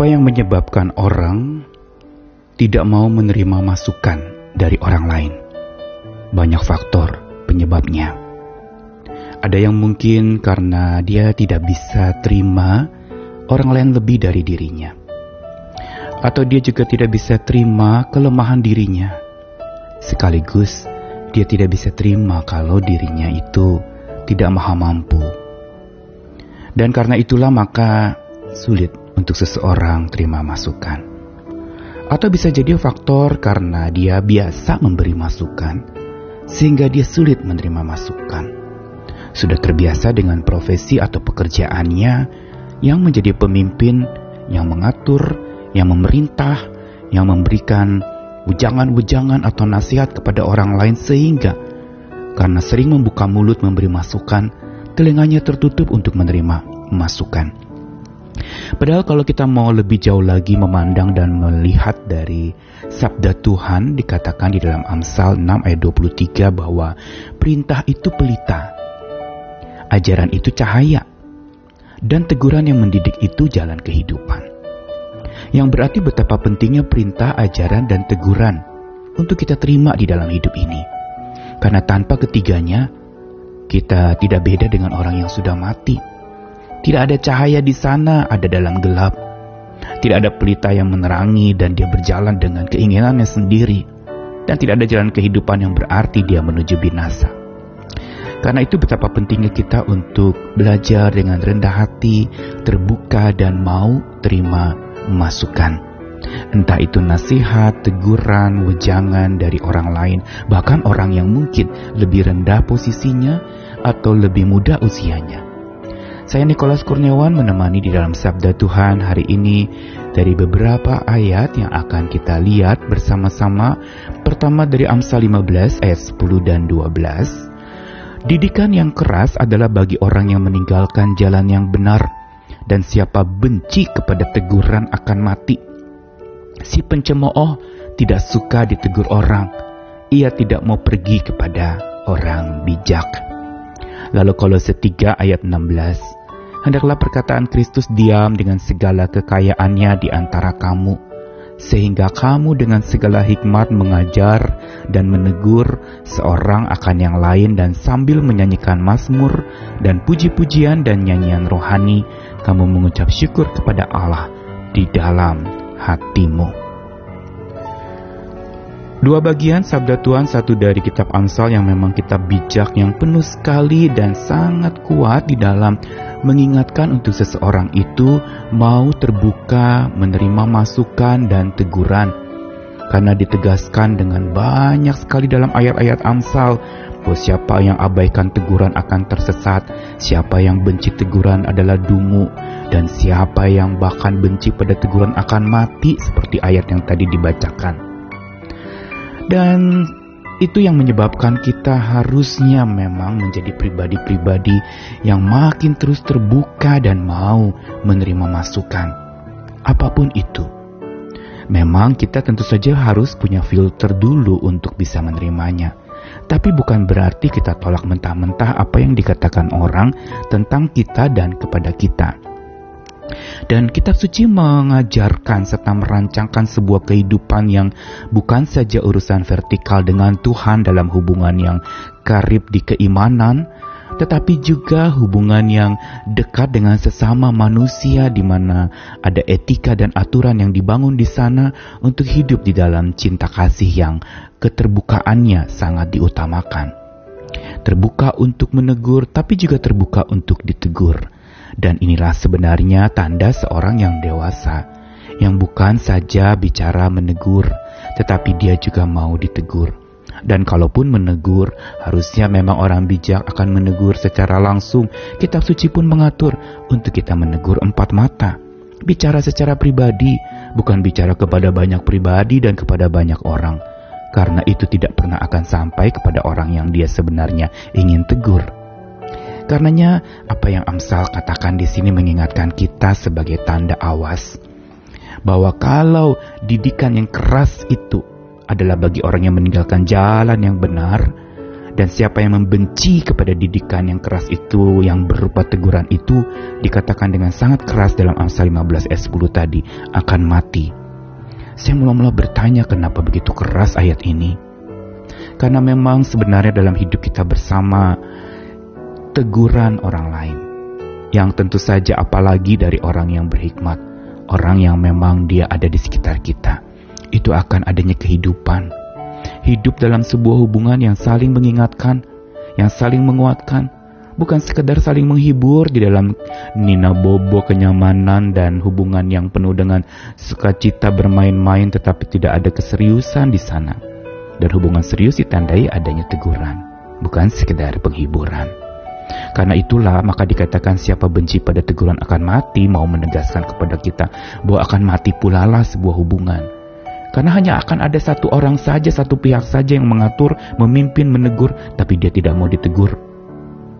Apa yang menyebabkan orang tidak mau menerima masukan dari orang lain? Banyak faktor penyebabnya. Ada yang mungkin karena dia tidak bisa terima orang lain lebih dari dirinya, atau dia juga tidak bisa terima kelemahan dirinya, sekaligus dia tidak bisa terima kalau dirinya itu tidak maha mampu. Dan karena itulah maka sulit untuk seseorang terima masukan. Atau bisa jadi faktor karena dia biasa memberi masukan, sehingga dia sulit menerima masukan. Sudah terbiasa dengan profesi atau pekerjaannya yang menjadi pemimpin, yang mengatur, yang memerintah, yang memberikan ujangan-ujangan atau nasihat kepada orang lain sehingga karena sering membuka mulut memberi masukan, telinganya tertutup untuk menerima masukan. Padahal kalau kita mau lebih jauh lagi memandang dan melihat dari sabda Tuhan dikatakan di dalam Amsal 6 ayat 23 bahwa perintah itu pelita, ajaran itu cahaya, dan teguran yang mendidik itu jalan kehidupan. Yang berarti betapa pentingnya perintah, ajaran, dan teguran untuk kita terima di dalam hidup ini. Karena tanpa ketiganya, kita tidak beda dengan orang yang sudah mati tidak ada cahaya di sana, ada dalam gelap. Tidak ada pelita yang menerangi dan dia berjalan dengan keinginannya sendiri. Dan tidak ada jalan kehidupan yang berarti dia menuju binasa. Karena itu betapa pentingnya kita untuk belajar dengan rendah hati, terbuka dan mau terima masukan. Entah itu nasihat, teguran, wejangan dari orang lain, bahkan orang yang mungkin lebih rendah posisinya atau lebih muda usianya. Saya Nikolas Kurniawan menemani di dalam Sabda Tuhan hari ini dari beberapa ayat yang akan kita lihat bersama-sama. Pertama dari Amsal 15 ayat 10 dan 12. Didikan yang keras adalah bagi orang yang meninggalkan jalan yang benar dan siapa benci kepada teguran akan mati. Si pencemooh tidak suka ditegur orang. Ia tidak mau pergi kepada orang bijak. Lalu Kolose 3 ayat 16 hendaklah perkataan Kristus diam dengan segala kekayaannya di antara kamu, sehingga kamu dengan segala hikmat mengajar dan menegur seorang akan yang lain dan sambil menyanyikan mazmur dan puji-pujian dan nyanyian rohani, kamu mengucap syukur kepada Allah di dalam hatimu. Dua bagian sabda Tuhan, satu dari kitab Amsal yang memang kitab bijak yang penuh sekali dan sangat kuat di dalam mengingatkan untuk seseorang itu mau terbuka menerima masukan dan teguran. Karena ditegaskan dengan banyak sekali dalam ayat-ayat Amsal bahwa siapa yang abaikan teguran akan tersesat, siapa yang benci teguran adalah dungu, dan siapa yang bahkan benci pada teguran akan mati seperti ayat yang tadi dibacakan. Dan itu yang menyebabkan kita harusnya memang menjadi pribadi-pribadi yang makin terus terbuka dan mau menerima masukan. Apa pun itu. Memang kita tentu saja harus punya filter dulu untuk bisa menerimanya. Tapi bukan berarti kita tolak mentah-mentah apa yang dikatakan orang tentang kita dan kepada kita. Dan kitab suci mengajarkan serta merancangkan sebuah kehidupan yang bukan saja urusan vertikal dengan Tuhan dalam hubungan yang karib di keimanan, tetapi juga hubungan yang dekat dengan sesama manusia di mana ada etika dan aturan yang dibangun di sana untuk hidup di dalam cinta kasih yang keterbukaannya sangat diutamakan. Terbuka untuk menegur tapi juga terbuka untuk ditegur dan inilah sebenarnya tanda seorang yang dewasa, yang bukan saja bicara menegur, tetapi dia juga mau ditegur. Dan kalaupun menegur, harusnya memang orang bijak akan menegur secara langsung. Kitab suci pun mengatur untuk kita menegur empat mata. Bicara secara pribadi, bukan bicara kepada banyak pribadi dan kepada banyak orang. Karena itu tidak pernah akan sampai kepada orang yang dia sebenarnya ingin tegur. Karenanya, apa yang Amsal katakan di sini mengingatkan kita sebagai tanda awas bahwa kalau didikan yang keras itu adalah bagi orang yang meninggalkan jalan yang benar Dan siapa yang membenci kepada didikan yang keras itu, yang berupa teguran itu, dikatakan dengan sangat keras dalam Amsal 15 ayat 10 tadi, akan mati. Saya mula-mula bertanya kenapa begitu keras ayat ini. Karena memang sebenarnya dalam hidup kita bersama, teguran orang lain, yang tentu saja apalagi dari orang yang berhikmat, orang yang memang dia ada di sekitar kita, itu akan adanya kehidupan hidup dalam sebuah hubungan yang saling mengingatkan, yang saling menguatkan, bukan sekedar saling menghibur di dalam nina bobo kenyamanan dan hubungan yang penuh dengan sukacita bermain-main tetapi tidak ada keseriusan di sana. Dan hubungan serius ditandai adanya teguran, bukan sekedar penghiburan. Karena itulah maka dikatakan siapa benci pada teguran akan mati mau menegaskan kepada kita bahwa akan mati pula lah sebuah hubungan karena hanya akan ada satu orang saja, satu pihak saja yang mengatur, memimpin, menegur, tapi dia tidak mau ditegur.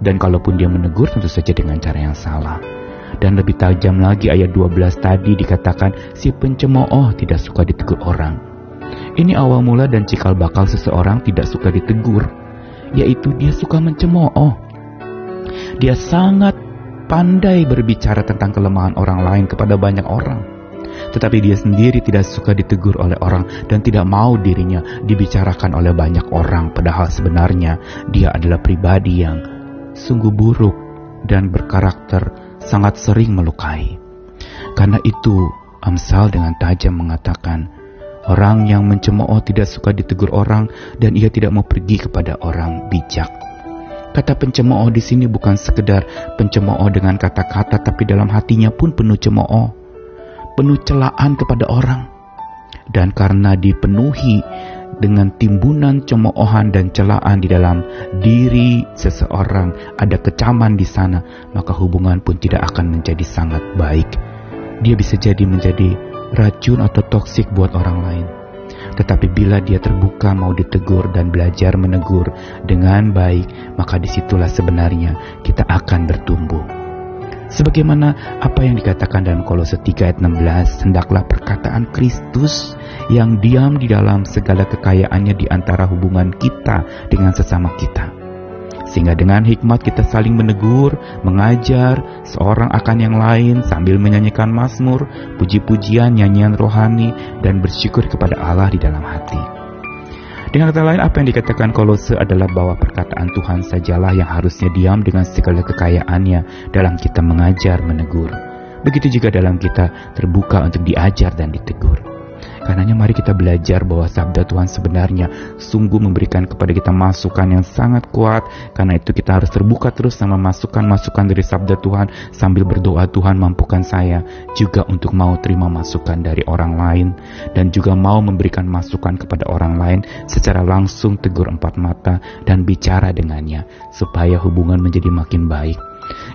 Dan kalaupun dia menegur, tentu saja dengan cara yang salah. Dan lebih tajam lagi ayat 12 tadi dikatakan si pencemooh tidak suka ditegur orang. Ini awal mula dan cikal bakal seseorang tidak suka ditegur, yaitu dia suka mencemooh. Dia sangat pandai berbicara tentang kelemahan orang lain kepada banyak orang tetapi dia sendiri tidak suka ditegur oleh orang dan tidak mau dirinya dibicarakan oleh banyak orang, padahal sebenarnya dia adalah pribadi yang sungguh buruk dan berkarakter sangat sering melukai. Karena itu, Amsal dengan tajam mengatakan, orang yang mencemooh tidak suka ditegur orang dan ia tidak mau pergi kepada orang bijak. Kata pencemooh di sini bukan sekedar pencemooh dengan kata-kata, tapi dalam hatinya pun penuh cemooh penuh celaan kepada orang. Dan karena dipenuhi dengan timbunan cemoohan dan celaan di dalam diri seseorang, ada kecaman di sana, maka hubungan pun tidak akan menjadi sangat baik. Dia bisa jadi menjadi racun atau toksik buat orang lain. Tetapi bila dia terbuka mau ditegur dan belajar menegur dengan baik, maka di situlah sebenarnya kita akan bertumbuh. Sebagaimana apa yang dikatakan dalam Kolose 3 ayat 16, hendaklah perkataan Kristus yang diam di dalam segala kekayaannya di antara hubungan kita dengan sesama kita. Sehingga dengan hikmat kita saling menegur, mengajar seorang akan yang lain sambil menyanyikan mazmur, puji-pujian, nyanyian rohani, dan bersyukur kepada Allah di dalam hati. Dengan kata lain, apa yang dikatakan Kolose adalah bahwa perkataan Tuhan sajalah yang harusnya diam dengan segala kekayaannya dalam kita mengajar, menegur. Begitu juga dalam kita terbuka untuk diajar dan ditegur. Karenanya mari kita belajar bahwa sabda Tuhan sebenarnya sungguh memberikan kepada kita masukan yang sangat kuat. Karena itu kita harus terbuka terus sama masukan-masukan dari sabda Tuhan sambil berdoa Tuhan mampukan saya juga untuk mau terima masukan dari orang lain dan juga mau memberikan masukan kepada orang lain secara langsung tegur empat mata dan bicara dengannya supaya hubungan menjadi makin baik.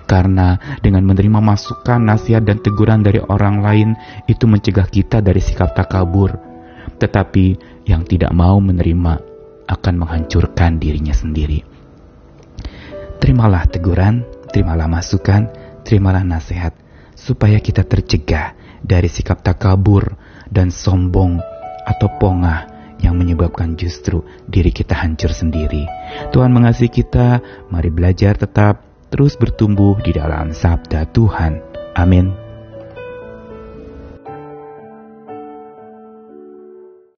Karena dengan menerima masukan, nasihat, dan teguran dari orang lain itu mencegah kita dari sikap takabur. Tetapi yang tidak mau menerima akan menghancurkan dirinya sendiri. Terimalah teguran, terimalah masukan, terimalah nasihat, supaya kita tercegah dari sikap takabur dan sombong atau pongah yang menyebabkan justru diri kita hancur sendiri. Tuhan mengasihi kita, mari belajar tetap terus bertumbuh di dalam sabda Tuhan. Amin.